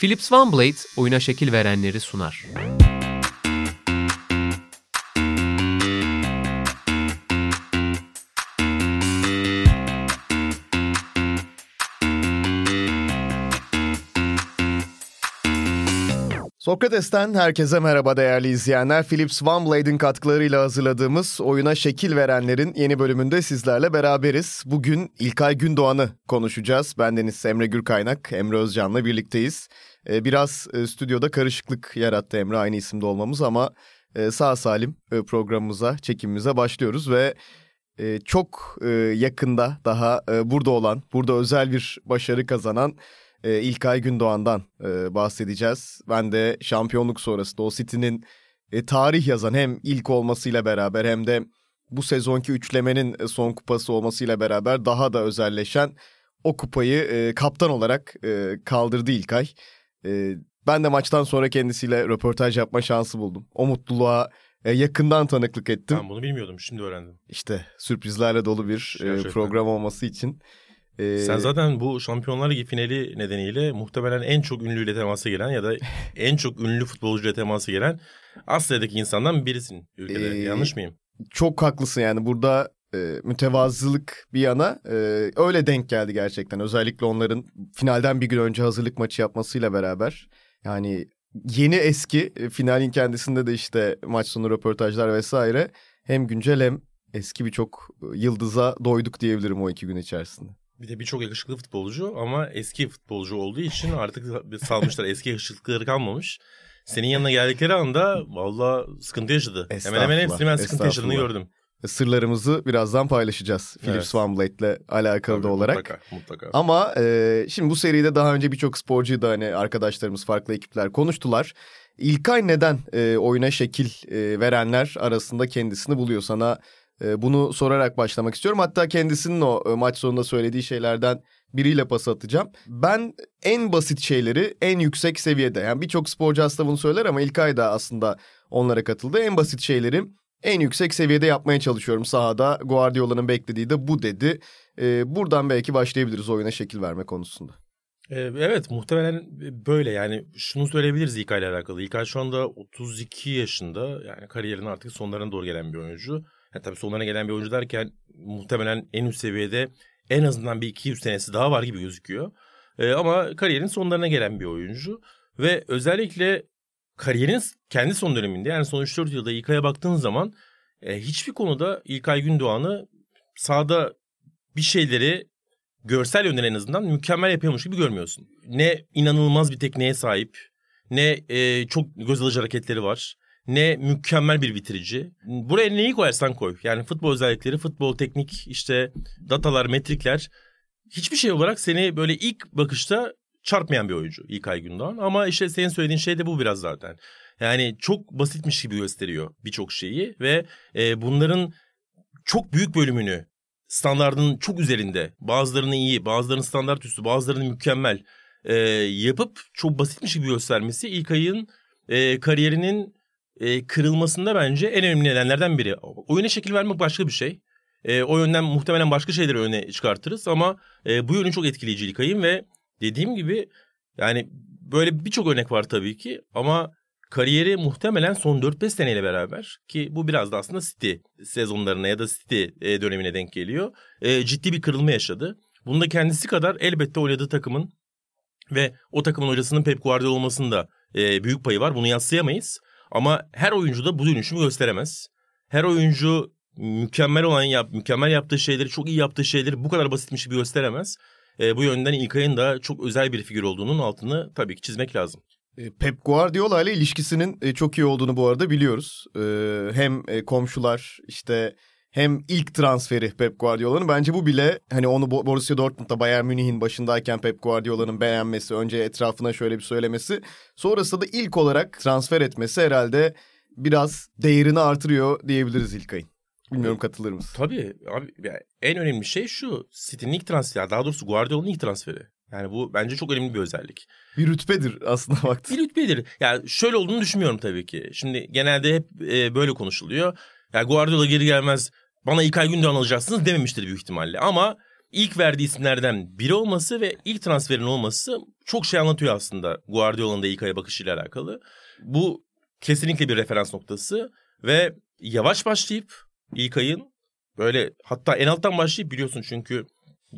Philips OneBlade oyuna şekil verenleri sunar. Sokrates'ten herkese merhaba değerli izleyenler. Philips OneBlade'in katkılarıyla hazırladığımız oyuna şekil verenlerin yeni bölümünde sizlerle beraberiz. Bugün İlkay Gündoğan'ı konuşacağız. Ben Deniz Emre Gürkaynak, Emre Özcan'la birlikteyiz. Ee, biraz e, stüdyoda karışıklık yarattı Emre aynı isimde olmamız ama e, sağ salim e, programımıza, çekimimize başlıyoruz ve çok yakında daha burada olan, burada özel bir başarı kazanan e, İlkay Gündoğan'dan e, bahsedeceğiz. Ben de şampiyonluk sonrası da o City'nin e, tarih yazan hem ilk olmasıyla beraber hem de bu sezonki üçlemenin e, son kupası olmasıyla beraber daha da özelleşen o kupayı e, kaptan olarak e, kaldırdı İlkay. E, ben de maçtan sonra kendisiyle röportaj yapma şansı buldum. O mutluluğa e, yakından tanıklık ettim. Ben bunu bilmiyordum şimdi öğrendim. İşte sürprizlerle dolu bir e, program olması için ee, Sen zaten bu Şampiyonlar Ligi finali nedeniyle muhtemelen en çok ünlüyle temasa gelen ya da en çok ünlü futbolcuyla temasa gelen Asya'daki insandan birisin ülkede. Ee, Yanlış mıyım? Çok haklısın yani burada e, mütevazılık bir yana e, öyle denk geldi gerçekten. Özellikle onların finalden bir gün önce hazırlık maçı yapmasıyla beraber. Yani yeni eski e, finalin kendisinde de işte maç sonu röportajlar vesaire hem güncel hem eski birçok e, yıldıza doyduk diyebilirim o iki gün içerisinde. Bir de birçok yakışıklı futbolcu ama eski futbolcu olduğu için artık salmışlar. eski yakışıklıkları kalmamış. Senin yanına geldikleri anda valla sıkıntı yaşadı. Hemen hemen hepsini ben sıkıntı yaşadığını gördüm. Sırlarımızı birazdan paylaşacağız. Evet. Philips OneBlade'le alakalı Tabii, da olarak. Mutlaka, mutlaka. Ama e, şimdi bu seride daha önce birçok sporcuyu da hani arkadaşlarımız farklı ekipler konuştular. İlkay neden e, oyuna şekil e, verenler arasında kendisini buluyor? Sana bunu sorarak başlamak istiyorum. Hatta kendisinin o e, maç sonunda söylediği şeylerden biriyle pas atacağım. Ben en basit şeyleri en yüksek seviyede yani birçok sporcu aslında bunu söyler ama İlkay da aslında onlara katıldı. En basit şeyleri en yüksek seviyede yapmaya çalışıyorum sahada. Guardiola'nın beklediği de bu dedi. Ee, buradan belki başlayabiliriz oyuna şekil verme konusunda. Ee, evet muhtemelen böyle yani şunu söyleyebiliriz İlkay ile alakalı. İlkay şu anda 32 yaşında yani kariyerinin artık sonlarına doğru gelen bir oyuncu. Yani tabii sonlarına gelen bir oyuncu derken muhtemelen en üst seviyede en azından bir 200 senesi daha var gibi gözüküyor. Ee, ama kariyerin sonlarına gelen bir oyuncu. Ve özellikle kariyerin kendi son döneminde yani son 3-4 yılda İlkay'a baktığın zaman e, hiçbir konuda İlkay Gündoğan'ı sahada bir şeyleri görsel yönden en azından mükemmel yapıyormuş gibi görmüyorsun. Ne inanılmaz bir tekneye sahip ne e, çok göz alıcı hareketleri var ne mükemmel bir bitirici. Buraya neyi koyarsan koy. Yani futbol özellikleri, futbol teknik, işte datalar, metrikler hiçbir şey olarak seni böyle ilk bakışta çarpmayan bir oyuncu İlkay Gündoğan. Ama işte senin söylediğin şey de bu biraz zaten. Yani çok basitmiş gibi gösteriyor birçok şeyi ve e, bunların çok büyük bölümünü standartının çok üzerinde, bazılarının iyi, bazılarının standart üstü, bazılarının mükemmel e, yapıp çok basitmiş gibi göstermesi İlkay'ın e, kariyerinin e, kırılmasında bence en önemli nedenlerden biri. Oyuna şekil vermek başka bir şey. E, o yönden muhtemelen başka şeyleri öne çıkartırız ama e, bu yönü çok etkileyici İlkay'ın ve dediğim gibi yani böyle birçok örnek var tabii ki ama kariyeri muhtemelen son 4-5 seneyle beraber ki bu biraz da aslında City sezonlarına ya da City e, dönemine denk geliyor. E, ciddi bir kırılma yaşadı. Bunda kendisi kadar elbette oynadığı takımın ve o takımın hocasının Pep Guardiola olmasında e, büyük payı var. Bunu yatsıyamayız. Ama her oyuncu da bu dönüşümü gösteremez. Her oyuncu mükemmel olan yap, mükemmel yaptığı şeyleri, çok iyi yaptığı şeyleri bu kadar basitmiş gibi gösteremez. E, bu yönden İlkay'ın da çok özel bir figür olduğunun altını tabii ki çizmek lazım. E, Pep Guardiola ile ilişkisinin e, çok iyi olduğunu bu arada biliyoruz. E, hem komşular işte hem ilk transferi Pep Guardiola'nın bence bu bile hani onu Borussia Dortmund'da Bayern Münih'in başındayken Pep Guardiola'nın beğenmesi, önce etrafına şöyle bir söylemesi, sonrasında da ilk olarak transfer etmesi herhalde biraz değerini artırıyor diyebiliriz İlkay'ın. Bilmiyorum katılır mısın? Tabii abi yani en önemli şey şu City'nin ilk transferi daha doğrusu Guardiola'nın ilk transferi. Yani bu bence çok önemli bir özellik. Bir rütbedir aslında baktın. Bir rütbedir. Yani şöyle olduğunu düşünmüyorum tabii ki. Şimdi genelde hep e, böyle konuşuluyor. Yani Guardiola geri gelmez bana İlkay Gündoğan alacaksınız dememiştir büyük ihtimalle. Ama ilk verdiği isimlerden biri olması ve ilk transferin olması çok şey anlatıyor aslında Guardiola'nın da ilk aya bakışıyla alakalı. Bu kesinlikle bir referans noktası ve yavaş başlayıp ilk ayın böyle hatta en alttan başlayıp biliyorsun çünkü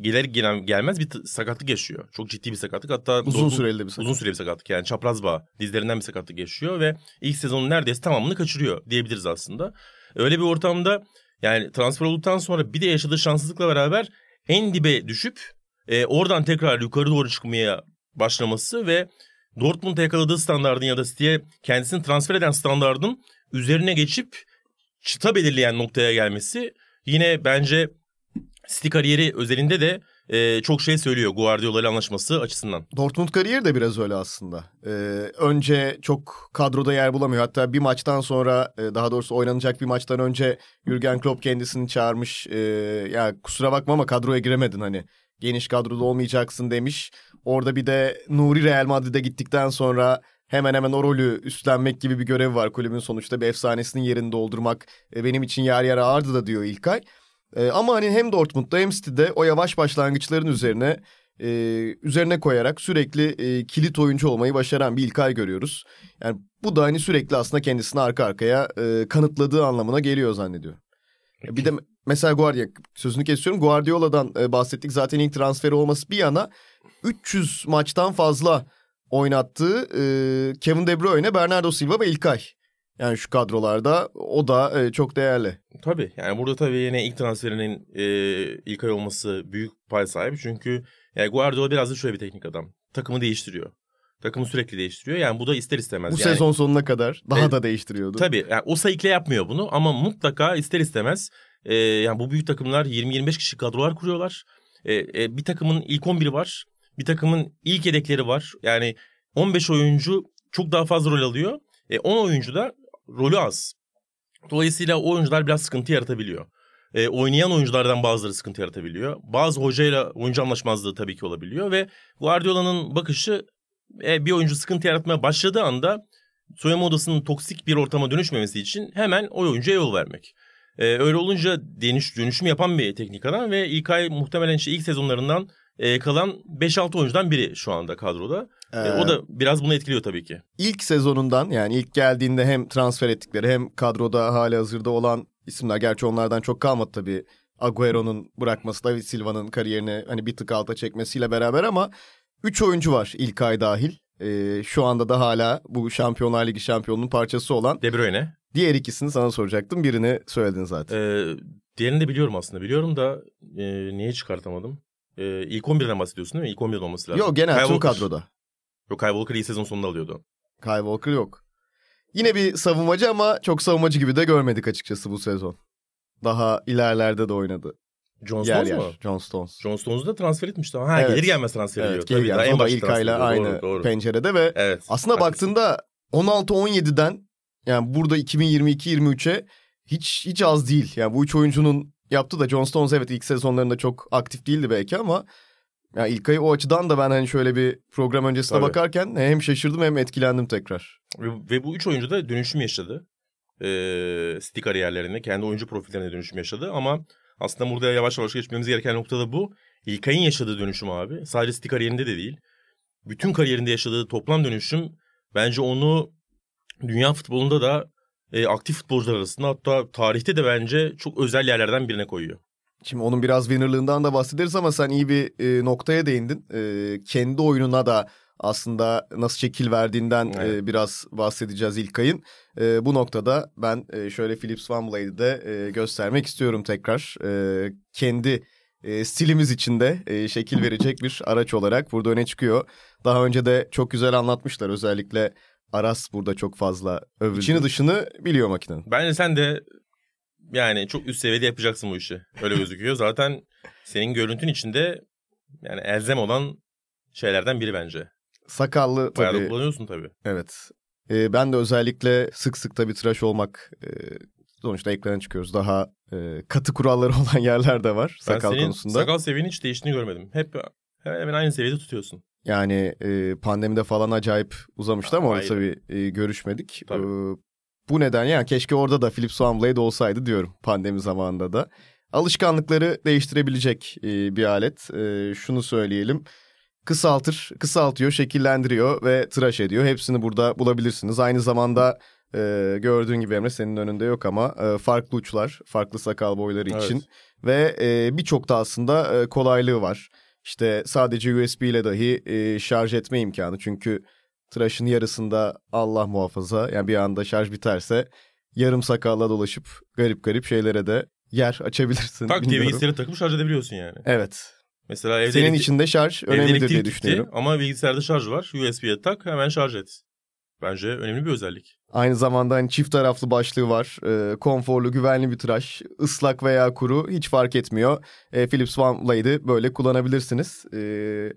gelir gelen gelmez bir sakatlık yaşıyor. Çok ciddi bir sakatlık. Hatta Uzun Dortmund- süreli bir sakatlık. Uzun süreli bir sakatlık yani çapraz bağ dizlerinden bir sakatlık yaşıyor ve ilk sezonun neredeyse tamamını kaçırıyor diyebiliriz aslında. Öyle bir ortamda yani transfer olduktan sonra bir de yaşadığı şanssızlıkla beraber en dibe düşüp e, oradan tekrar yukarı doğru çıkmaya başlaması ve Dortmund'a yakaladığı standardın ya da City'ye kendisini transfer eden standardın üzerine geçip çıta belirleyen noktaya gelmesi yine bence City kariyeri özelinde de e, çok şey söylüyor Guardiola ile anlaşması açısından. Dortmund kariyeri de biraz öyle aslında. Ee, önce çok kadroda yer bulamıyor. Hatta bir maçtan sonra e, daha doğrusu oynanacak bir maçtan önce Jürgen Klopp kendisini çağırmış. Ee, ya kusura bakma ama kadroya giremedin hani. Geniş kadroda olmayacaksın demiş. Orada bir de Nuri Real Madrid'e gittikten sonra hemen hemen o rolü üstlenmek gibi bir görev var kulübün sonuçta bir efsanesinin yerini doldurmak e, benim için yer yer ağırdı da diyor İlkay. E, ama hani hem Dortmund'da hem City'de o yavaş başlangıçların üzerine e, üzerine koyarak sürekli e, kilit oyuncu olmayı başaran bir İlkay görüyoruz. Yani bu da hani sürekli aslında kendisini arka arkaya e, kanıtladığı anlamına geliyor zannediyorum. E, Bir de mesela Guardiola sözünü kesiyorum. Guardiola'dan e, bahsettik. Zaten ilk transferi olması bir yana 300 maçtan fazla oynattığı e, Kevin De Bruyne, Bernardo Silva ve İlkay. Yani şu kadrolarda o da e, çok değerli. Tabii yani burada tabii yine ilk transferinin e, ilk ay olması büyük pay sahibi. Çünkü yani Guardiola biraz da şöyle bir teknik adam. Takımı değiştiriyor. Takımı sürekli değiştiriyor. Yani bu da ister istemez. Bu yani, sezon sonuna kadar daha Evet. da değiştiriyordu. Tabii yani o sayıkla yapmıyor bunu ama mutlaka ister istemez e, yani bu büyük takımlar 20-25 kişi kadrolar kuruyorlar. E, e, bir takımın ilk 11'i var. Bir takımın ilk yedekleri var. Yani 15 oyuncu çok daha fazla rol alıyor. E, 10 oyuncu da rolü az. Dolayısıyla oyuncular biraz sıkıntı yaratabiliyor. E, oynayan oyunculardan bazıları sıkıntı yaratabiliyor. Bazı hocayla oyuncu anlaşmazlığı tabii ki olabiliyor ve Guardiola'nın bakışı e, bir oyuncu sıkıntı yaratmaya başladığı anda soyunma odasının toksik bir ortama dönüşmemesi için hemen o oyuncuya yol vermek. E, öyle olunca dönüş, dönüşüm yapan bir teknik adam ve ilk ay muhtemelen işte ilk sezonlarından e, kalan 5-6 oyuncudan biri şu anda kadroda. E, Ee, o da biraz bunu etkiliyor tabii ki. ilk sezonundan yani ilk geldiğinde hem transfer ettikleri hem kadroda hali hazırda olan isimler. Gerçi onlardan çok kalmadı tabii. Agüero'nun bırakması, David Silva'nın kariyerini hani bir tık alta çekmesiyle beraber ama 3 oyuncu var ilk ay dahil. Ee, şu anda da hala bu Şampiyonlar Ligi şampiyonunun parçası olan De Bruyne. diğer ikisini sana soracaktım. Birini söyledin zaten. E, diğerini de biliyorum aslında. Biliyorum da e, niye çıkartamadım? E, ilk 11'den bahsediyorsun değil mi? İlk 11'den olması lazım. Yok genel Kyle tüm Walker. kadroda. Yok Kyle Walker ilk sezon sonunda alıyordu. Kyle Walker yok. Yine bir savunmacı ama çok savunmacı gibi de görmedik açıkçası bu sezon. Daha ilerlerde de oynadı. John yer Stones yer. mu? John Stones. John Stones'u da transfer etmişti. Ha Evet. gelir gelmez transfer ediyor. Evet, Tabii, geri daha en ilk ayla aynı Doğru, doğru. pencerede ve Evet. aslında haklısın. baktığında 16-17'den yani burada 2022-23'e hiç hiç az değil. Yani bu üç oyuncunun yaptığı da John Stones evet ilk sezonlarında çok aktif değildi belki ama yani ilk ayı o açıdan da ben hani şöyle bir program öncesine Tabii. bakarken hem şaşırdım hem etkilendim tekrar. Ve, ve bu üç oyuncu da dönüşüm yaşadı. Ee, City kariyerlerinde kendi oyuncu profillerine dönüşüm yaşadı ama aslında burada yavaş yavaş geçmemiz gereken nokta da bu. İlkay'ın yaşadığı dönüşüm abi. Sadece City kariyerinde de değil. Bütün kariyerinde yaşadığı toplam dönüşüm bence onu dünya futbolunda da e, aktif futbolcular arasında hatta tarihte de bence çok özel yerlerden birine koyuyor. Şimdi onun biraz winnerlığından da bahsederiz ama sen iyi bir e, noktaya değindin. E, kendi oyununa da aslında nasıl şekil verdiğinden e, Evet. biraz bahsedeceğiz İlkay'ın. E, bu noktada ben e, şöyle Philips Van Blade'i de e, göstermek istiyorum tekrar. E, kendi e, stilimiz içinde e, şekil verecek bir araç olarak burada öne çıkıyor. Daha önce de çok güzel anlatmışlar özellikle Aras burada çok fazla övüldü. İçini dışını biliyor makinenin. Bence sen de yani çok üst seviyede yapacaksın bu işi. Öyle gözüküyor. Zaten senin görüntün içinde yani elzem olan şeylerden biri bence. Sakallı Bayağı tabii. kullanıyorsun tabii. Evet. Ee, ben de özellikle sık sık tabii tıraş olmak e, sonuçta ekrana çıkıyoruz. Daha e, katı kuralları olan yerler de var Ben sakal senin konusunda. sakal seviyenin hiç değiştiğini görmedim. Hep hemen aynı seviyede tutuyorsun. Yani e, pandemide falan acayip uzamıştı ama orada tabii e, görüşmedik. Tabii. Ee, bu neden yani keşke orada da Philips One Blade olsaydı diyorum pandemi zamanında da. alışkanlıkları değiştirebilecek e, bir alet. E, şunu söyleyelim. Kısaltır, kısaltıyor, şekillendiriyor ve tıraş ediyor. Hepsini burada bulabilirsiniz. Aynı zamanda e, gördüğün gibi Emre senin önünde yok ama e, farklı uçlar, farklı sakal boyları için Evet. ve e, birçok da aslında e, kolaylığı var. İşte sadece USB ile dahi e, şarj etme imkanı. Çünkü tıraşın yarısında Allah muhafaza yani bir anda şarj biterse yarım sakalla dolaşıp garip garip şeylere de yer açabilirsin. Tak diye bilgisayarı takıp şarj edebiliyorsun yani. Evet. Mesela evde Senin elektrik- için de şarj önemlidir diye gitti düşünüyorum. Ama bilgisayarda şarj var. USB'ye tak hemen şarj et. Bence önemli bir özellik. Aynı zamanda hani çift taraflı başlığı var. Ee, konforlu, güvenli bir tıraş. Islak veya kuru hiç fark etmiyor. Ee, Philips One Blade'i böyle kullanabilirsiniz. Ee,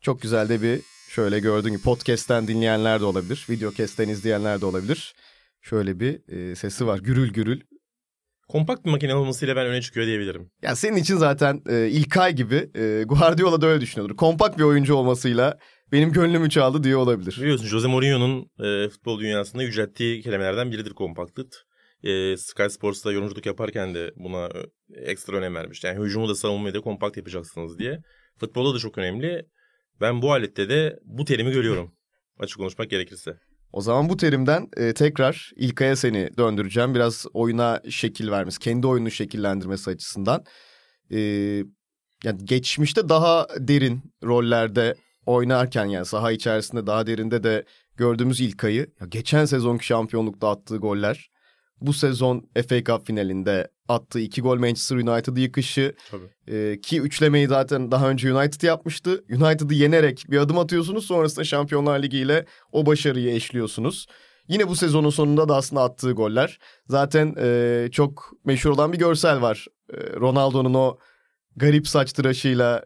çok güzel de bir şöyle gördüğün gibi podcast'ten dinleyenler de olabilir. Videocast'ten izleyenler de olabilir. Şöyle bir e, sesi var. Gürül gürül. Kompakt bir makine olmasıyla ben öne çıkıyor diyebilirim. Ya senin için zaten e, İlkay gibi e, Guardiola da öyle düşünüyordur. Kompakt bir oyuncu olmasıyla benim gönlümü çaldı diye olabilir. Biliyorsun Jose Mourinho'nun e, futbol dünyasında yücelttiği kelimelerden biridir kompaktlık. E, Sky Sports'ta yorumculuk yaparken de buna e, ekstra önem vermişti. Yani hücumu da savunmayı da kompakt yapacaksınız diye. Futbolda da çok önemli. Ben bu alette de bu terimi görüyorum. Açık konuşmak gerekirse. O zaman bu terimden e, tekrar İlkay'a seni döndüreceğim. Biraz oyuna şekil vermesi, kendi oyununu şekillendirmesi açısından. E, yani geçmişte daha derin rollerde oynarken yani saha içerisinde daha derinde de gördüğümüz İlkay'ı ya geçen sezonki şampiyonlukta attığı goller, bu sezon FA Cup finalinde attığı iki gol Manchester United'ı yıkışı, Tabii. ee, ki üçlemeyi zaten daha önce United yapmıştı. United'ı yenerek bir adım atıyorsunuz. Sonrasında Şampiyonlar Ligi ile o başarıyı eşliyorsunuz. Yine bu sezonun sonunda da aslında attığı goller. Zaten e, çok meşhur olan bir görsel var. E, Ronaldo'nun o garip saç tıraşıyla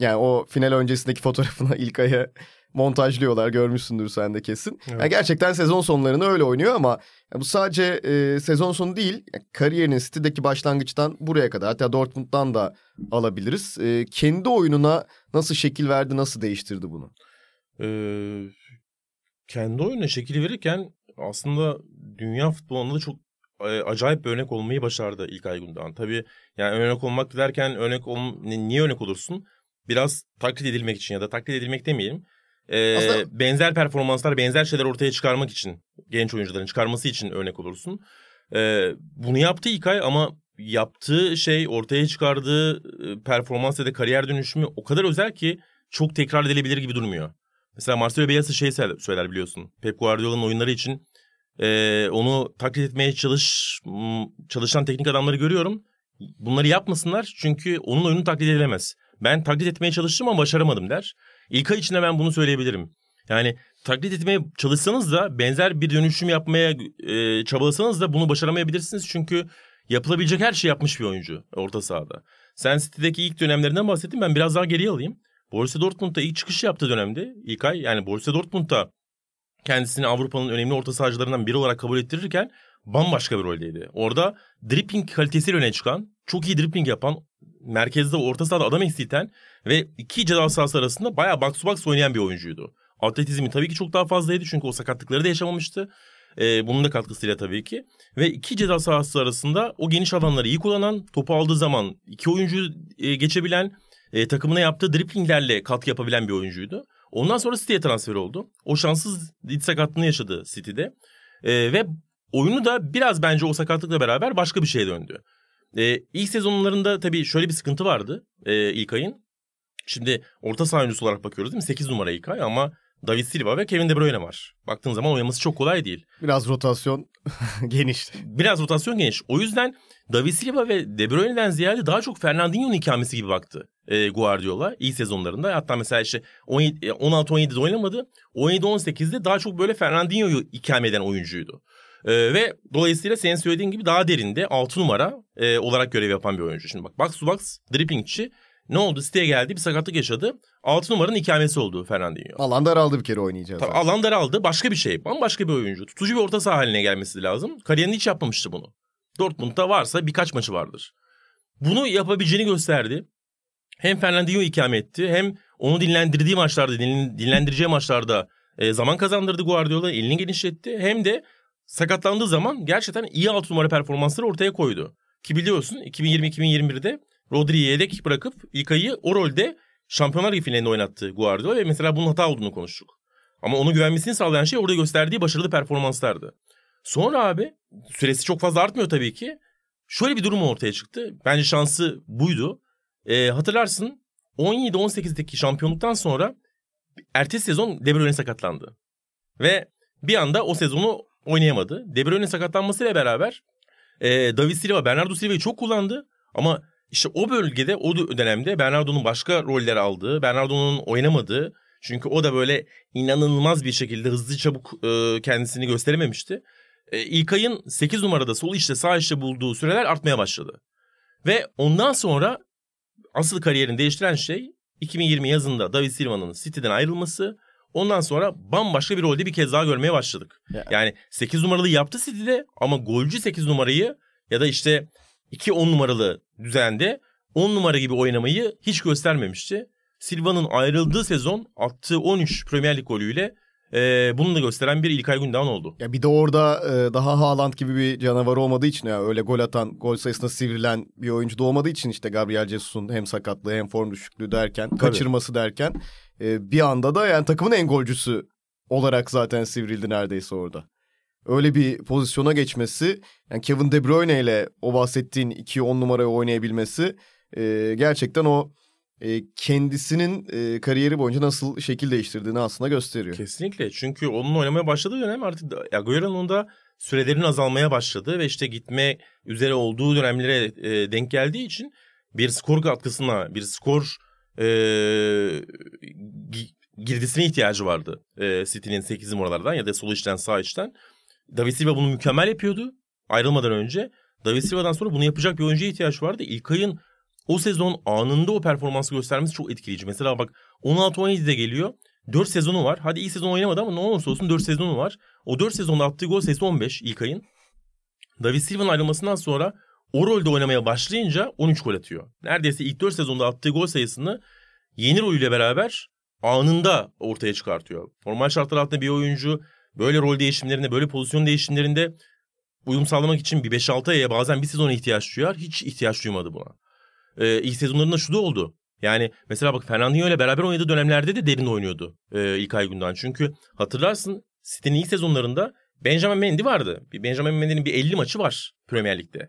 yani o final öncesindeki fotoğrafına ilk aya montajlıyorlar. Görmüşsündür sen de kesin. Evet. Yani gerçekten sezon sonlarını öyle oynuyor ama bu sadece e, sezon sonu değil. kariyerinin City'deki başlangıçtan buraya kadar hatta Dortmund'dan da alabiliriz. E, kendi oyununa nasıl şekil verdi, nasıl değiştirdi bunu? Ee, kendi oyununa şekil verirken aslında dünya futbolunda da çok e, acayip bir örnek olmayı başardı İlkay Gündoğan. Tabii yani örnek olmak derken örnek ol, ni- niye örnek olursun? Biraz taklit edilmek için ya da taklit edilmek demeyelim. Ee, Aslında- benzer performanslar, benzer şeyler ortaya çıkarmak için, genç oyuncuların çıkarması için örnek olursun. Ee, bunu yaptı İlkay ama yaptığı şey, ortaya çıkardığı e, performans ya da kariyer dönüşümü o kadar özel ki çok tekrar edilebilir gibi durmuyor. Mesela Marcelo Bielsa şey söyler biliyorsun. Pep Guardiola'nın oyunları için e, onu taklit etmeye çalış çalışan teknik adamları görüyorum. Bunları yapmasınlar çünkü onun oyunu taklit edilemez. Ben taklit etmeye çalıştım ama başaramadım der. İlkay için de ben bunu söyleyebilirim. Yani taklit etmeye çalışsanız da benzer bir dönüşüm yapmaya e, çabalasanız da bunu başaramayabilirsiniz. Çünkü yapılabilecek her şey yapmış bir oyuncu orta sahada. Sen City'deki ilk dönemlerinden bahsettim ben biraz daha geriye alayım. Borussia Dortmund'da ilk çıkış yaptığı dönemde ilk ay yani Borussia Dortmund'da kendisini Avrupa'nın önemli orta sahacılarından biri olarak kabul ettirirken bambaşka bir roldeydi. Orada dribbling kalitesiyle öne çıkan, çok iyi dribbling yapan, merkezde orta sahada adam eksilten ve iki ceza sahası arasında bayağı box to box oynayan bir oyuncuydu. Atletizmi tabii ki çok daha fazlaydı çünkü o sakatlıkları da yaşamamıştı. Ee, bunun da katkısıyla tabii ki. Ve iki ceza sahası arasında o geniş alanları iyi kullanan, topu aldığı zaman iki oyuncu e, geçebilen, e, takımına yaptığı driplinglerle katkı yapabilen bir oyuncuydu. Ondan sonra City'ye transfer oldu. O şanssız diz sakatlığını yaşadı City'de. E, ve oyunu da biraz bence o sakatlıkla beraber başka bir şeye döndü. E, ilk sezonlarında tabii şöyle bir sıkıntı vardı e, İlkay'ın. Şimdi orta saha oyuncusu olarak bakıyoruz değil mi? 8 numara İlkay ama David Silva ve Kevin De Bruyne var. Baktığın zaman oynaması çok kolay değil. Biraz rotasyon geniş. Biraz rotasyon geniş. O yüzden David Silva ve De Bruyne'den ziyade daha çok Fernandinho'nun ikamesi gibi baktı e, Guardiola iyi sezonlarında. Hatta mesela işte 17 e, 16-17'de oynamadı. 17-18'de daha çok böyle Fernandinho'yu ikame eden oyuncuydu. E, ve dolayısıyla senin söylediğin gibi daha derinde 6 numara e, olarak görev yapan bir oyuncu. Şimdi bak box to box driplingçi ne oldu? Siteye geldi bir sakatlık yaşadı. 6 numaranın ikamesi oldu Fernandinho. Alan daraldı bir kere oynayacağız. Tabii alan daraldı. Başka bir şey. Bambaşka bir oyuncu. Tutucu bir orta saha haline gelmesi lazım. Kariyerinde hiç yapmamıştı bunu. Dortmund'da varsa birkaç maçı vardır. Bunu yapabileceğini gösterdi. Hem Fernandinho ikame etti hem onu dinlendirdiği maçlarda, dinlen- dinlendireceği maçlarda e, zaman kazandırdı Guardiola. Elini genişletti. Hem de sakatlandığı zaman gerçekten iyi alt numara performansları ortaya koydu. Ki biliyorsun 2020-2021'de Rodri'yi yedek bırakıp İlkay'ı o rolde Şampiyonlar Ligi finalinde oynattı Guardiola ve mesela bunun hata olduğunu konuştuk. Ama onu güvenmesini sağlayan şey orada gösterdiği başarılı performanslardı. Sonra abi süresi çok fazla artmıyor tabii ki. Şöyle bir durum ortaya çıktı. Bence şansı buydu. Ee, hatırlarsın 17-18'deki şampiyonluktan sonra ertesi sezon De Bruyne sakatlandı. Ve bir anda o sezonu oynayamadı. De Bruyne sakatlanmasıyla beraber e, David Silva, Bernardo Silva'yı çok kullandı. Ama işte o bölgede o dönemde Bernardo'nun başka roller aldığı, Bernardo'nun oynamadığı çünkü o da böyle inanılmaz bir şekilde hızlı çabuk e, kendisini gösterememişti. E, İlkay'ın 8 numarada sol işte sağ işte bulduğu süreler artmaya başladı. Ve ondan sonra asıl kariyerini değiştiren şey 2020 yazında David Silva'nın City'den ayrılması. Ondan sonra bambaşka bir rolde bir kez daha görmeye başladık. Ya. Yani 8 numaralı yaptı City'de ama golcü 8 numarayı ya da işte 2 10 numaralı düzende 10 numara gibi oynamayı hiç göstermemişti. Silva'nın ayrıldığı sezon attığı 13 Premier Lig golüyle e, bunu da gösteren bir İlkay Gündoğan oldu. Ya bir de orada e, daha Haaland gibi bir canavar olmadığı için ya öyle gol atan, gol sayısına sivrilen bir oyuncu da olmadığı için işte Gabriel Jesus'un hem sakatlığı hem form düşüklüğü derken, kaçırması derken e, bir anda da yani takımın en golcüsü olarak zaten sivrildi neredeyse orada. Öyle bir pozisyona geçmesi, yani Kevin De Bruyne ile o bahsettiğin 2-10 numarayı oynayabilmesi e, gerçekten o e, kendisinin e, kariyeri boyunca nasıl şekil değiştirdiğini aslında gösteriyor. Kesinlikle çünkü onun oynamaya başladığı dönem artık Agüero'nun da sürelerinin azalmaya başladı ve işte gitme üzere olduğu dönemlere e, denk geldiği için bir skor katkısına, bir skor e, girdisine ihtiyacı vardı e, City'nin 8 numaralardan ya da sol içten sağ içten. David Silva bunu mükemmel yapıyordu ayrılmadan önce. David Silva'dan sonra bunu yapacak bir oyuncuya ihtiyaç vardı. İlkay'ın o sezon anında o performansı göstermesi çok etkileyici. Mesela bak 16-17'de geliyor. 4 sezonu var. Hadi iyi sezon oynamadı ama ne olursa olsun 4 sezonu var. O 4 sezonda attığı gol sayısı 15 İlkay'ın. David Silva'nın ayrılmasından sonra o rolde oynamaya başlayınca 13 gol atıyor. Neredeyse ilk 4 sezonda attığı gol sayısını yeni rolüyle beraber anında ortaya çıkartıyor. Normal şartlar altında bir oyuncu böyle rol değişimlerinde, böyle pozisyon değişimlerinde uyum sağlamak için bir 5-6 aya bazen bir sezona ihtiyaç duyar. Hiç ihtiyaç duymadı buna. Ee, ilk sezonlarında şu da oldu. Yani mesela bak Fernandinho ile beraber oynadığı dönemlerde de derin oynuyordu e, İlkay Gündoğan. Çünkü hatırlarsın City'nin ilk sezonlarında Benjamin Mendy vardı. Benjamin Mendy'nin bir 50 maçı var Premier Lig'de.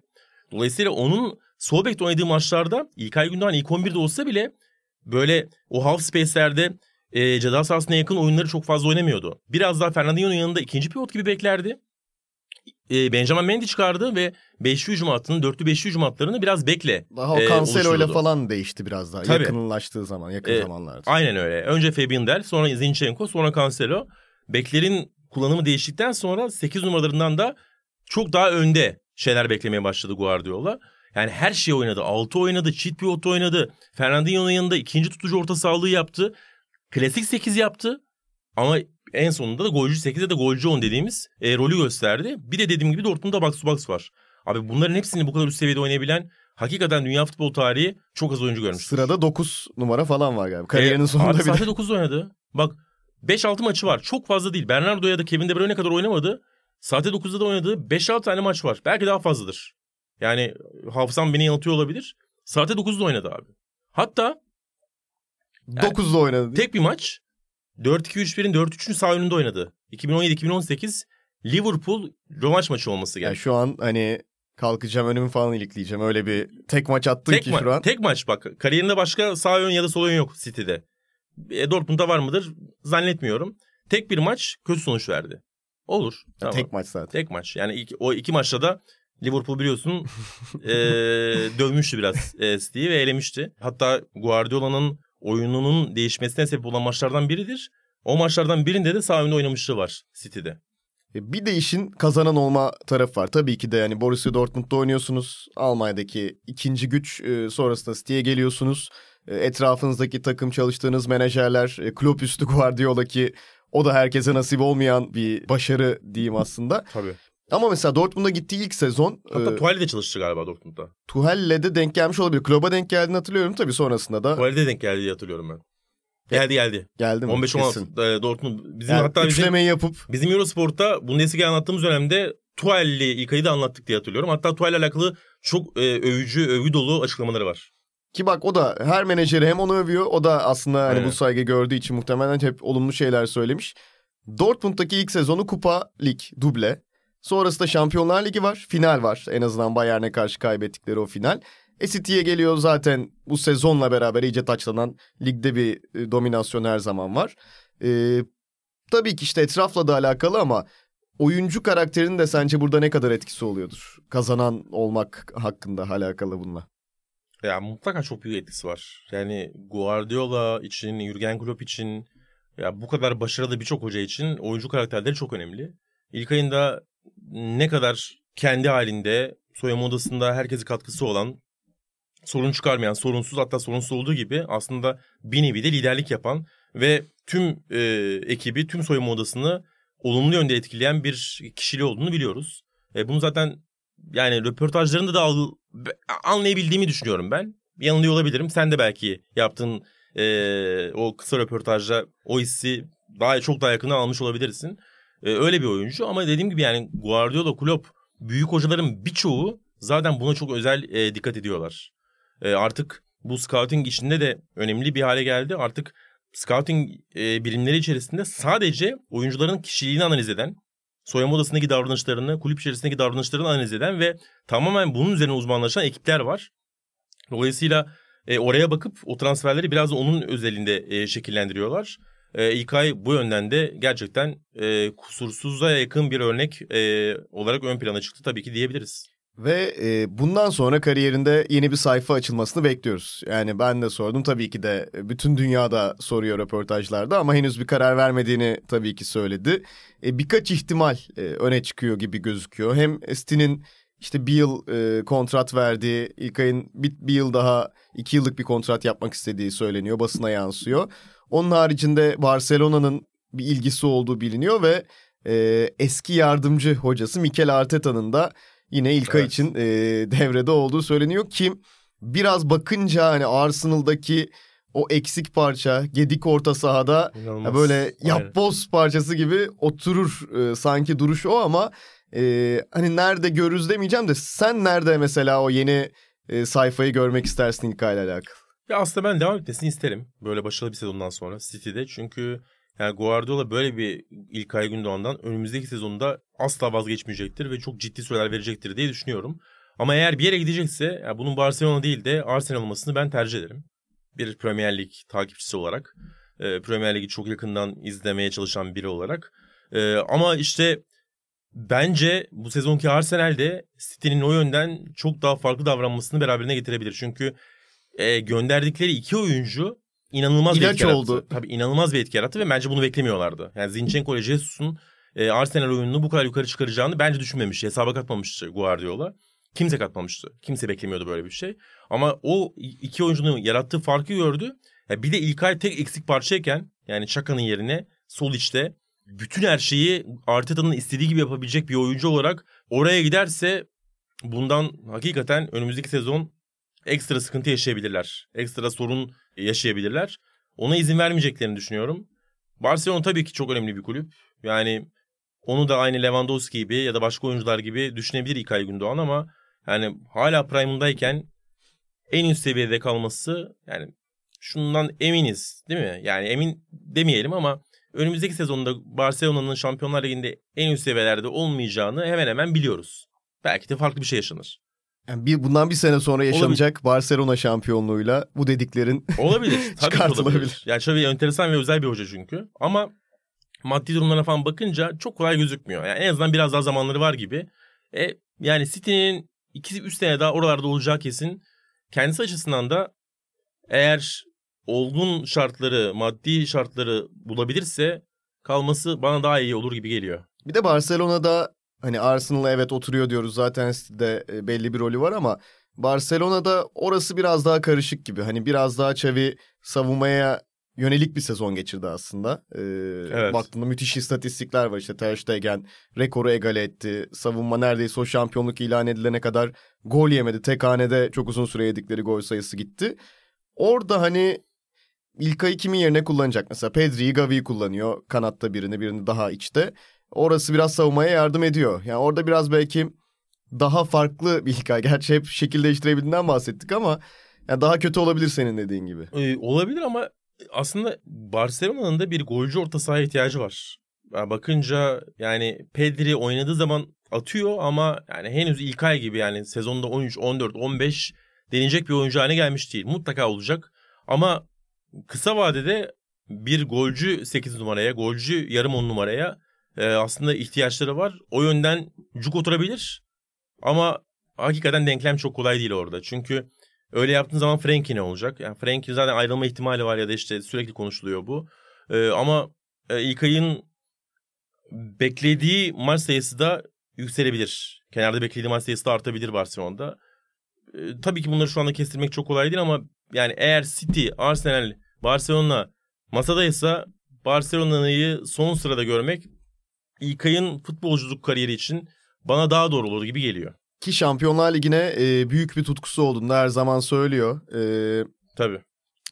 Dolayısıyla onun sol bekte oynadığı maçlarda İlkay Gündoğan ilk 11'de olsa bile böyle o half space'lerde e, ceza sahasına yakın oyunları çok fazla oynamıyordu. Biraz daha Fernandinho'nun yanında ikinci pivot gibi beklerdi. E, Benjamin Mendy çıkardı ve beşli hücum hattının, dörtlü beşli hücum hatlarını biraz bekle Daha o e, Cancelo ile falan değişti biraz daha. Tabii. Yakınlaştığı zaman, yakın E, zamanlarda. Aynen öyle. Önce Fabian sonra Zinchenko, sonra Cancelo. Beklerin kullanımı değiştikten sonra 8 numaralarından da çok daha önde şeyler beklemeye başladı Guardiola. Yani her şeyi oynadı. 6 oynadı, çift pivot oynadı. Fernandinho'nun yanında ikinci tutucu orta sağlığı yaptı. Klasik 8 yaptı. Ama en sonunda da golcü 8'de de golcü 10 dediğimiz e, rolü gösterdi. Bir de dediğim gibi Dortmund'da box to box var. Abi bunların hepsini bu kadar üst seviyede oynayabilen hakikaten dünya futbol tarihi çok az oyuncu görmüş. Sırada 9 numara falan var galiba. Kariyerinin E, sonunda abi bile. sadece 9 oynadı. Bak 5-6 maçı var. Çok fazla değil. Bernardo ya da Kevin De Bruyne kadar oynamadı. Sahte 9'da da oynadığı 5-6 tane maç var. Belki daha fazladır. Yani hafızam beni yanıltıyor olabilir. Sahte 9'da oynadı abi. Hatta 9'da oynadı. tek bir maç 4-2-3-1'in 4-3'ün sağ önünde oynadı. 2017-2018 Liverpool rövanş maçı olması Yani gerekiyor. şu an hani kalkacağım önümü falan ilikleyeceğim. Öyle bir tek maç attın Tek, ki ma- şu an. tek maç bak. Kariyerinde başka sağ ön ya da sol ön yok City'de. E, Dortmund'da var mıdır? Zannetmiyorum. Tek bir maç kötü sonuç verdi. Olur. Tamam. Tek maç zaten. Tek maç. Yani ilk, o iki maçta da Liverpool biliyorsun e, dövmüştü biraz e, City'yi ve elemişti. Hatta Guardiola'nın oyununun değişmesine sebep olan maçlardan biridir. O maçlardan birinde de sağ önde oynamışlığı var City'de. E, Bir de işin kazanan olma tarafı var. Tabii ki de yani Borussia Dortmund'da oynuyorsunuz. Almanya'daki ikinci güç e, sonrasında City'ye geliyorsunuz. E, Etrafınızdaki takım çalıştığınız menajerler, kulüp üstü Guardiola ki o da herkese nasip olmayan bir başarı diyeyim aslında. Tabii. Ama mesela Dortmund'a gittiği ilk sezon Hatta e, Tuval'de de çalıştı galiba Dortmund'da. Tuhel'le de denk gelmiş olabilir. Kloba denk geldiğini hatırlıyorum tabii sonrasında da Tuval'de denk geldi diye hatırlıyorum ben. Geldi geldi. geldi mi? 15-16 Kesin. e, Dortmund. Bizim Yani hatta bizim, yapıp bizim Eurosport'ta Bundesliga anlattığımız dönemde Tuval'li İlkay'ı da anlattık diye hatırlıyorum. Hatta Tuval'le alakalı çok e, övücü, övgü dolu açıklamaları var. Ki bak o da her menajeri hem onu övüyor. O da aslında hani bu saygı gördüğü için muhtemelen hep olumlu şeyler söylemiş. Dortmund'daki ilk sezonu Kupa Lig duble. Sonrasında Şampiyonlar Ligi var. Final var. En azından Bayern'e karşı kaybettikleri o final. E City'ye geliyor zaten bu sezonla beraber iyice taçlanan ligde bir e, dominasyon her zaman var. E, tabii ki işte etrafla da alakalı ama oyuncu karakterinin de sence burada ne kadar etkisi oluyordur? Kazanan olmak hakkında alakalı bununla. Ya mutlaka çok büyük etkisi var. Yani Guardiola için, Jurgen Klopp için, ya bu kadar başarılı birçok hoca için oyuncu karakterleri çok önemli. İlkay'ın da ne kadar kendi halinde, soyunma odasında herkese katkısı olan, sorun çıkarmayan, sorunsuz hatta sorunsuz olduğu gibi aslında bir nevi de liderlik yapan ve tüm e, ekibi, tüm soyunma odasını olumlu yönde etkileyen bir kişiliği olduğunu biliyoruz. E, bunu zaten yani röportajlarında da al, anlayabildiğimi düşünüyorum ben. Yanılıyor olabilirim. Sen de belki yaptığın e, o kısa röportajda o hissi daha çok daha yakından almış olabilirsin. E, öyle bir oyuncu ama dediğim gibi yani Guardiola, Klopp büyük hocaların birçoğu zaten buna çok özel e, dikkat ediyorlar. E, artık bu scouting işinde de önemli bir hale geldi. Artık scouting e, birimleri içerisinde sadece oyuncuların kişiliğini analiz eden, soyunma odasındaki davranışlarını, kulüp içerisindeki davranışlarını analiz eden ve tamamen bunun üzerine uzmanlaşan ekipler var. Dolayısıyla e, oraya bakıp o transferleri biraz onun özelinde e, şekillendiriyorlar. E, İlkay bu yönden de gerçekten e, kusursuza yakın bir örnek e, olarak ön plana çıktı tabii ki diyebiliriz. Ve e, bundan sonra kariyerinde yeni bir sayfa açılmasını bekliyoruz. Yani ben de sordum tabii ki de bütün dünyada soruyor röportajlarda ama henüz bir karar vermediğini tabii ki söyledi. E, birkaç ihtimal e, öne çıkıyor gibi gözüküyor. Hem City'nin işte bir yıl e, kontrat verdiği, İlkay'ın bir, bir yıl daha iki yıllık bir kontrat yapmak istediği söyleniyor, basına yansıyor. Onun haricinde Barcelona'nın bir ilgisi olduğu biliniyor ve e, eski yardımcı hocası Mikel Arteta'nın da yine İlkay Evet. için e, devrede olduğu söyleniyor ki biraz bakınca hani Arsenal'daki o eksik parça Gedik orta sahada İnanılmaz. böyle yapboz parçası gibi oturur e, sanki duruş o ama e, hani nerede görürüz demeyeceğim de sen nerede mesela o yeni e, sayfayı görmek istersin İlkay'la alakalı? Ya aslında ben devam etmesini isterim. Böyle başarılı bir sezondan sonra City'de. Çünkü yani Guardiola böyle bir İlkay Gündoğan'dan önümüzdeki sezonda asla vazgeçmeyecektir ve çok ciddi süreler verecektir diye düşünüyorum. Ama eğer bir yere gidecekse ya bunun Barcelona değil de Arsenal olmasını ben tercih ederim. Bir Premier Lig takipçisi olarak. e, Premier Lig'i çok yakından izlemeye çalışan biri olarak. E, ama işte bence bu sezonki Arsenal'de City'nin o yönden çok daha farklı davranmasını beraberine getirebilir. Çünkü e, gönderdikleri iki oyuncu inanılmaz bir İlaç etki yarattı. oldu. Tabii inanılmaz bir etki yarattı ve bence bunu beklemiyorlardı. Yani Zinchenko ile Jesus'un e, Arsenal oyununu bu kadar yukarı çıkaracağını bence düşünmemiş. Hesaba katmamıştı Guardiola. Kimse katmamıştı. Kimse beklemiyordu böyle bir şey. Ama o iki oyuncunun yarattığı farkı gördü. Ya bir de İlkay tek eksik parçayken yani Çaka'nın yerine sol içte bütün her şeyi Arteta'nın istediği gibi yapabilecek bir oyuncu olarak oraya giderse bundan hakikaten önümüzdeki sezon ekstra sıkıntı yaşayabilirler. Ekstra sorun yaşayabilirler. Ona izin vermeyeceklerini düşünüyorum. Barcelona tabii ki çok önemli bir kulüp. Yani onu da aynı Lewandowski gibi ya da başka oyuncular gibi düşünebilir İlkay Gündoğan ama yani hala prime'ındayken en üst seviyede kalması yani şundan eminiz değil mi? Yani emin demeyelim ama önümüzdeki sezonda Barcelona'nın Şampiyonlar Ligi'nde en üst seviyelerde olmayacağını hemen hemen biliyoruz. Belki de farklı bir şey yaşanır. Yani bir, bundan bir sene sonra yaşanacak Barcelona şampiyonluğuyla bu dediklerin Olabilir. Tabii Çıkartılabilir. olabilir. Yani Xavi enteresan ve özel bir hoca çünkü. Ama maddi durumlarına falan bakınca çok kolay gözükmüyor. Yani en azından biraz daha zamanları var gibi. E, yani City'nin 2-3 sene daha oralarda olacağı kesin. Kendisi açısından da eğer olgun şartları, maddi şartları bulabilirse kalması bana daha iyi olur gibi geliyor. Bir de Barcelona'da hani Arsenal'a evet oturuyor diyoruz zaten de belli bir rolü var ama Barcelona'da orası biraz daha karışık gibi. Hani biraz daha Xavi savunmaya yönelik bir sezon geçirdi aslında. Ee, Evet. Baktığında müthiş istatistikler var işte Ter Stegen rekoru egale etti. Savunma neredeyse o şampiyonluk ilan edilene kadar gol yemedi. Tek hanede çok uzun süre yedikleri gol sayısı gitti. Orada hani İlkay'ı kimin yerine kullanacak? Mesela Pedri'yi Gavi'yi kullanıyor. Kanatta birini birini daha içte. Orası biraz savunmaya yardım ediyor. Yani orada biraz belki daha farklı bir hikaye. Gerçi hep şekil değiştirebildiğinden bahsettik ama yani daha kötü olabilir senin dediğin gibi. Ee, olabilir ama aslında Barcelona'nın da bir golcü orta sahaya ihtiyacı var. Yani bakınca yani Pedri oynadığı zaman atıyor ama yani henüz ilk ay gibi yani sezonda 13, 14, 15 deneyecek bir oyuncu haline gelmiş değil. Mutlaka olacak ama kısa vadede bir golcü 8 numaraya, golcü yarım 10 numaraya e, aslında ihtiyaçları var. O yönden cuk oturabilir ama hakikaten denklem çok kolay değil orada. Çünkü öyle yaptığın zaman Frenkie ne olacak? Yani Frenkie zaten ayrılma ihtimali var ya da işte sürekli konuşuluyor bu. E, ama e, İlkay'ın beklediği maç sayısı da yükselebilir. Kenarda beklediği maç sayısı da artabilir Barcelona'da. E, tabii ki bunları şu anda kestirmek çok kolay değil ama yani eğer City, Arsenal, Barcelona masadaysa Barcelona'yı son sırada görmek İlkay'ın futbolculuk kariyeri için bana daha doğru olur gibi geliyor. Ki Şampiyonlar Ligi'ne e, büyük bir tutkusu olduğunu her zaman söylüyor. E, Tabii.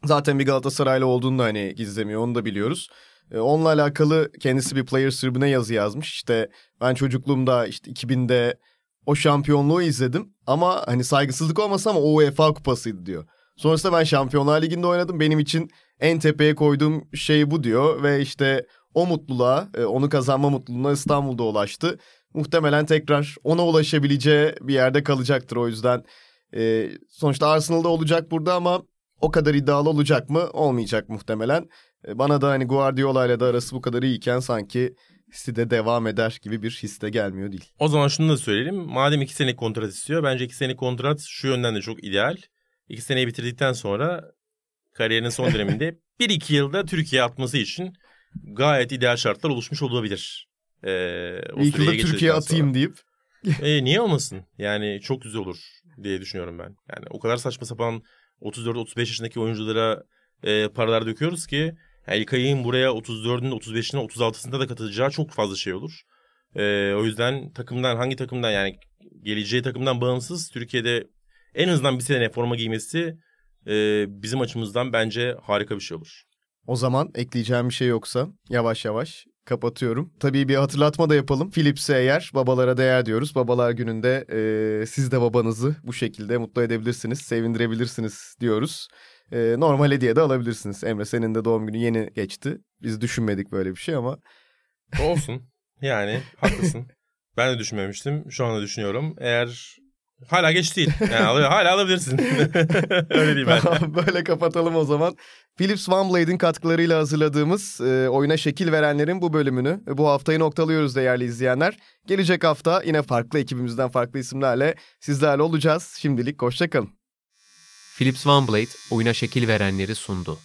zaten bir Galatasaraylı olduğunu da hani gizlemiyor onu da biliyoruz. E, onunla alakalı kendisi bir Players tribüne yazı yazmış. İşte ben çocukluğumda işte 2000'de o şampiyonluğu izledim ama hani saygısızlık olmasa ama o UEFA kupasıydı diyor. Sonrasında ben Şampiyonlar Ligi'nde oynadım. Benim için en tepeye koyduğum şey bu diyor ve işte o mutluluğa, e, onu kazanma mutluluğuna İstanbul'da ulaştı. Muhtemelen tekrar ona ulaşabileceği bir yerde kalacaktır. O yüzden e, sonuçta Arsenal'da olacak burada ama o kadar iddialı olacak mı? Olmayacak muhtemelen. E, bana da hani Guardiola ile de arası bu kadar iyiyken sanki City'de devam eder gibi bir hisse gelmiyor değil. O zaman şunu da söyleyelim. Madem iki senelik kontrat istiyor. Bence iki senelik kontrat şu yönden de çok ideal. İki seneyi bitirdikten sonra kariyerinin son döneminde bir iki yılda Türkiye atması için gayet ideal şartlar oluşmuş olabilir. Ee, o İlk yılda Türkiye atayım deyip. sonra. Ee, niye olmasın? Yani çok güzel olur diye düşünüyorum ben. Yani o kadar saçma sapan 34-35 yaşındaki oyunculara e, paralar döküyoruz ki yani İlkay'ın buraya 34'ünde, 35'inde, 36'sında da katılacağı çok fazla şey olur. Ee, o yüzden takımdan hangi takımdan yani geleceği takımdan bağımsız Türkiye'de en azından bir sene forma giymesi e, bizim açımızdan bence harika bir şey olur. O zaman ekleyeceğim bir şey yoksa yavaş yavaş kapatıyorum. Tabii bir hatırlatma da yapalım. Philips'e eğer babalara değer diyoruz. Babalar gününde e, siz de babanızı bu şekilde mutlu edebilirsiniz, sevindirebilirsiniz diyoruz. E, normal hediye de alabilirsiniz. Emre senin de doğum günü yeni geçti. Biz düşünmedik böyle bir şey ama Olsun. Yani haklısın. Ben de düşünmemiştim. Şu anda düşünüyorum. Eğer hala geç değil. Yani al- hala alabilirsin. Öyle değil ben. Tamam, böyle kapatalım o zaman. Philips OneBlade'in katkılarıyla hazırladığımız e, oyuna şekil verenlerin bu bölümünü e, bu haftayı noktalıyoruz değerli izleyenler. Gelecek hafta yine farklı ekibimizden farklı isimlerle sizlerle olacağız. Şimdilik hoşçakalın. Philips OneBlade oyuna şekil verenleri sundu.